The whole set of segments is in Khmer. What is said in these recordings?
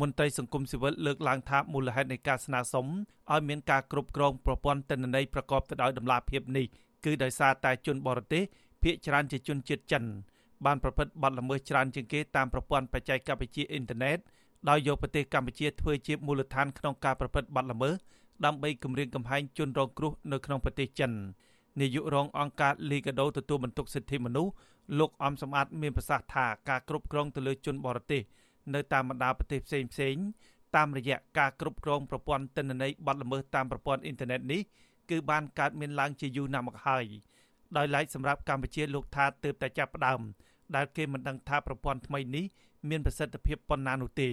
មន្ត្រីសង្គមស៊ីវិលលើកឡើងថាមូលហេតុនៃការស្នើសុំឲ្យមានការគ្រប់គ្រងប្រព័ន្ធទិន្នន័យប្រកបទៅដោយតម្លាភាពនេះគឺដោយសារតែជនបរទេសភាគច្រើនជាជនជាតិចិនបានប្រព្រឹត្តបទល្មើសច្រើនជាងគេតាមប្រព័ន្ធបច្ចេកវិទ្យាអ៊ីនធឺណិតដោយយកប្រទេសកម្ពុជាធ្វើជាមូលដ្ឋានក្នុងការប្រព្រឹត្តបទល្មើសដើម្បីគម្រាមកំហែងជនរងគ្រោះនៅក្នុងប្រទេសចិននាយករងអង្គការលីកាដូទទួលបន្ទុកសិទ្ធិមនុស្សលោកអំសំអាតមានប្រសាសន៍ថាការគ្រប់គ្រងទៅលើជនបរទេស នៅតាមបណ្ដាប្រទេសផ្សេងផ្សេងតាមរយៈការគ្រប់គ្រងប្រព័ន្ធទិន្នន័យប័ណ្ណល្មើសតាមប្រព័ន្ធអ៊ីនធឺណិតនេះគឺបានកើតមានឡើងជាយូរណាស់មកហើយដោយឡែកសម្រាប់កម្ពុជាលោកថាទើបតែចាប់ផ្ដើមដែលគេមិនដឹងថាប្រព័ន្ធថ្មីនេះមានប្រសិទ្ធភាពប៉ុណ្ណានោះទេ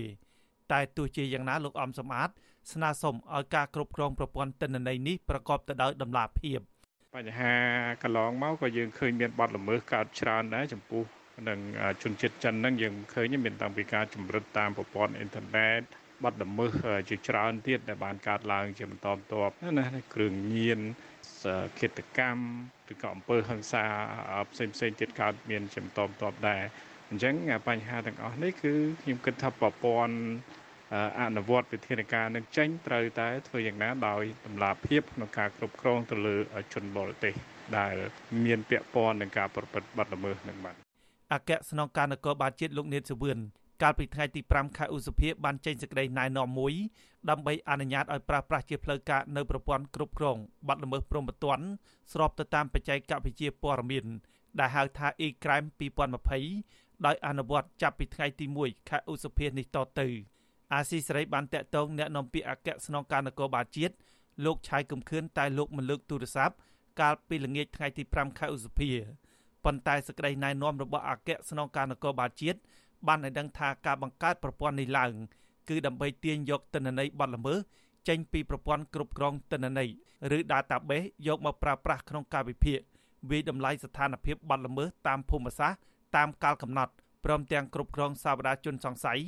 តែទោះជាយ៉ាងណាលោកអំសំអាតស្នើសុំឲ្យការគ្រប់គ្រងប្រព័ន្ធទិន្នន័យនេះប្រកបទៅដោយតម្លាភាពបញ្ហាកន្លងមកក៏យើងឃើញមានបទល្មើសកើតច្រើនដែរចំពោះ នឹងជនជាតិចិនហ្នឹងយើងឃើញមានតាំងពីការជំរិតតាមប្រព័ន្ធអ៊ីនធឺណិតបាត់ល្មើសជាច្រើនទៀតដែលបានកើតឡើងជាបន្តបន្ទាប់ណាគ្រឿងញៀនឃាតកម្មឬក៏អំពើហិង្សាផ្សេងផ្សេងទៀតកើតមានជាបន្តបន្ទាប់ដែរអញ្ចឹងបញ្ហាទាំងអស់នេះគឺខ្ញុំគិតថាប្រព័ន្ធអនុវត្តវិធានការនឹងចេញត្រូវតែធ្វើយ៉ាងណាដោយតម្លាភាពក្នុងការគ្រប់គ្រងទៅលើជនបរទេសដែលមានពាក់ព័ន្ធនឹងការប្រព្រឹត្តបទល្មើសនឹងបាទ អគ្គស្នងការនគរបាលជាតិលោកនេតសវឿនកាលពីថ្ងៃទី5ខែឧសភាបានចេញសេចក្តីណែនាំមួយដើម្បីអនុញ្ញាតឲ្យប្រើប្រាស់ជាផ្លូវការនៅប្រព័ន្ធគ្រប់គ្រងបាត់ល្មើសព្រំប្រទានស្របទៅតាមបច្ចេកវិទ្យាព័ត៌មានដែលហៅថា e-crime 2020ដោយអនុវត្តចាប់ពីថ្ងៃទី1ខែឧសភានេះតទៅអាស៊ីសេរីបានតាក់ទងអ្នកនាំពាក្យអគ្គស្នងការនគរបាលជាតិលោកឆៃកំខឿនតែលោកមិនលើកទូរស័ព្ទកាលពីល្ងាចថ្ងៃទី5ខែឧសភា ប៉ុន្តែសេចក្តីណែនាំរបស់អគ្គស្នងការនគរបាលជាតិបានឲ្យដឹងថាការបង្កើតប្រព័ន្ធនេះឡើងគឺដើម្បីទាញយកទិន្នន័យបទល្មើសចេញពីប្រព័ន្ធគ្រប់គ្រងទិន្នន័យឬ database យកមកប្រើប្រាស់ក្នុងការវិភាគវិយតម្លៃស្ថានភាពបទល្មើសតាមភូមិសាស្ត្រតាមកាលកំណត់ព្រមទាំងគ្រប់គ្រងសាវតាជនសង្ស័យ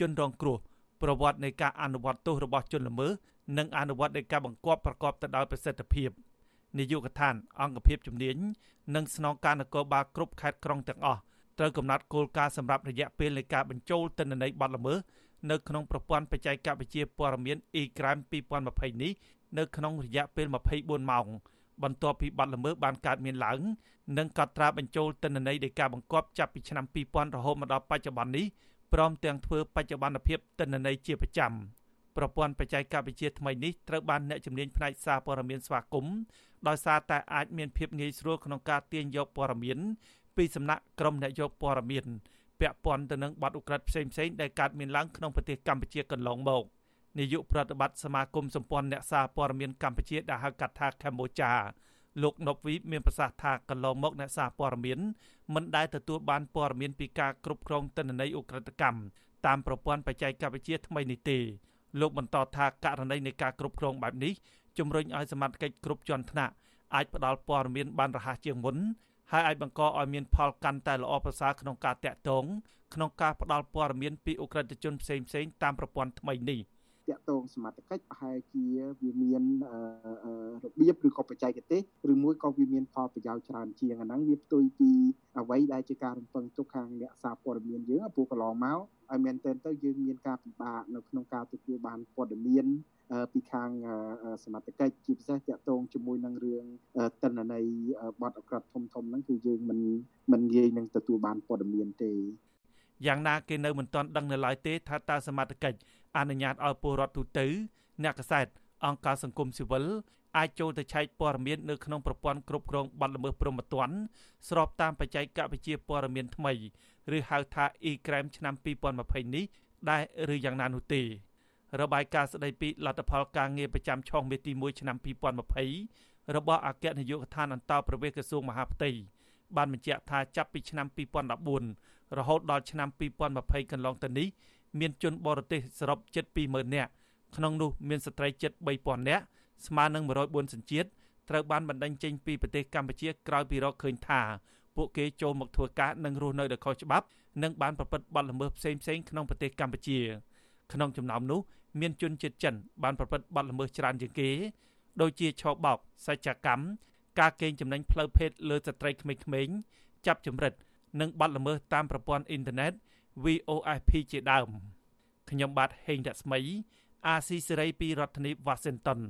ជនរងគ្រោះប្រវត្តិនៃការអនុវត្តទោសរបស់ជនល្មើសនិងអនុវត្តនៃការបង្គាប់ប្រកបទៅដោយប្រសិទ្ធភាព នាយកដ្ឋាន អង្គភាពជំនាញនិងស្នងការនគរបាលគ្រប់ខេត្តក្រុងទាំងអស់ត្រូវកំណត់គោលការណ៍សម្រាប់រយៈពេលនៃការបញ្ចូលទិន្នន័យប័ណ្ណល្មើសនៅក្នុងប្រព័ន្ធបច្ចេកវិទ្យាព័ត៌មាន e-crime 2020នេះនៅក្នុងរយៈពេល24ម៉ោងបន្ទាប់ពីប័ណ្ណល្មើសបានកើតមានឡើងនិងកត់ត្រាបញ្ចូលទិន្នន័យនៃការបង្គាប់ចាប់ពីឆ្នាំ2000រហូតមកដល់បច្ចុប្បន្ននេះព្រមទាំងធ្វើបច្ចុប្បន្នភាពទិន្នន័យជាប្រចាំ ប្រព័ន្ធបច្ចេកវិទ្យាថ្មីនេះត្រូវបានអ្នកជំនាញផ្នែកសារព័ត៌មានស្វាគមន៍ដោយសារតែអាចមានភាពងាយស្រួលក្នុងការទាញយកព័ត៌មានពីសំណាក់ក្រុមអ្នកយកព័ត៌មានពាក់ព័ន្ធទៅនឹងបទឧក្រិដ្ឋផ្សេងៗដែលកើតមានឡើងក្នុងប្រទេសកម្ពុជាកន្លងមកនាយកប្រតិបត្តិសមាគមសម្ព័ន្ធអ្នកសារព័ត៌មានកម្ពុជាដែលហៅកាត់ថាកម្ពុជាលោកណប់វីមានប្រសាសន៍ថាកន្លងមកអ្នកសារព័ត៌មានមិនដែលទទួលបានព័ត៌មានពីការគ្រប់គ្រងទិន្នន័យឧក្រិដ្ឋកម្មតាមប្រព័ន្ធបច្ចេកវិទ្យាថ្មីនេះទេ លោកបន្តថាករណីនៃការគ្រប់គ្រងបែបនេះជំរុញឲ្យសមត្ថកិច្ចគ្រប់ជាន់ថ្នាក់អាចផ្ដល់ព័ត៌មានបានរហ័សជាងមុនហើយអាចបង្កឲ្យមានផលកាន់តែល្អប្រសើរក្នុងការតាក់ទងក្នុងការផ្ដល់ព័ត៌មានពីអ ுக ្រិតជនផ្សេងៗតាមប្រព័ន្ធថ្មីនេះ តាក់ទងសមត្ថកិច្ចប្រហែលជាវាមានរបៀបឬក៏បច្ចេកទេសឬមួយក៏វាមានផលប្រយោជន៍ច្រើនជាងអាហ្នឹងវាផ្ទុយពីអ្វីដែលជាការរំពឹងទុកខាងអ្នកសារព័ត៌មានយើងពូកន្លងមកឲ្យមែនទែនទៅយើងមានការពិបាកនៅក្នុងការទទួលបានព័ត៌មានពីខាងសមត្ថកិច្ចជាពិសេសតាក់ទងជាមួយនឹងរឿងតិន្នន័យបទអក្រិតធំធំហ្នឹងគឺយើងមិនមិនងាយនឹងទទួលបានព័ត៌មានទេយ៉ាងណាគេនៅមិនទាន់ដឹងនៅឡើយទេថាតើសមត្ថកិច្ច អនុញ្ញាតឲ្យពលរដ្ឋទូទៅអ្នកកសែតអង្គការសង្គមស៊ីវិលអាចចូលទៅឆែកព័ត៌មាននៅក្នុងប្រព័ន្ធគ្រប់គ្រងប័ណ្ណល្មើសព្រហ្មទណ្ឌស្របតាមបច្ចេកវិទ្យាព័ត៌មានថ្មីឬហៅថា e-crime ឆ្នាំ2020នេះដែរឬយ៉ាងណានោះទេរបាយការណ៍ស្ដីពីលទ្ធផលការងារប្រចាំឆុងមេទី1ឆ្នាំ2020របស់អគ្គនាយកដ្ឋានអន្តរប្រវេសក្រសួងមហាផ្ទៃ បានបញ្ជាក់ថាចាប់ពីឆ្នាំ2014រហូតដល់ឆ្នាំ2020កន្លងទៅនេះមានជនបរទេសសរុបជិត20000នាក់ក្នុងនោះមានស្ត្រីជិត3000នាក់ស្មើនឹង104សញ្ជាតិត្រូវបានបណ្តេញចេញពីប្រទេសកម្ពុជាក្រោយពីរកឃើញថាពួកគេចូលមកធ្វើការនិងរស់នៅដោយខុសច្បាប់និងបានប្រព្រឹត្តបទល្មើសផ្សេងៗក្នុងប្រទេសកម្ពុជា ក្នុងចំណោមនោះមានជនជាតិចិនបានប្រព្រឹត្តបទល្មើសច្រើនជាងគេ ដូចជាឆោបោកសច្ចកម្ម ការកេងចំណេញផ្លូវភេទលើស្ត្រីក្មេងៗចាប់ចម្រិត និងបទល្មើសតាមប្រព័ន្ធអ៊ីនធឺណិត VOIP ជាដើម។ខ្ញុំបាទហេងរស្មី អាស៊ីសេរីពីរដ្ឋធានី Washington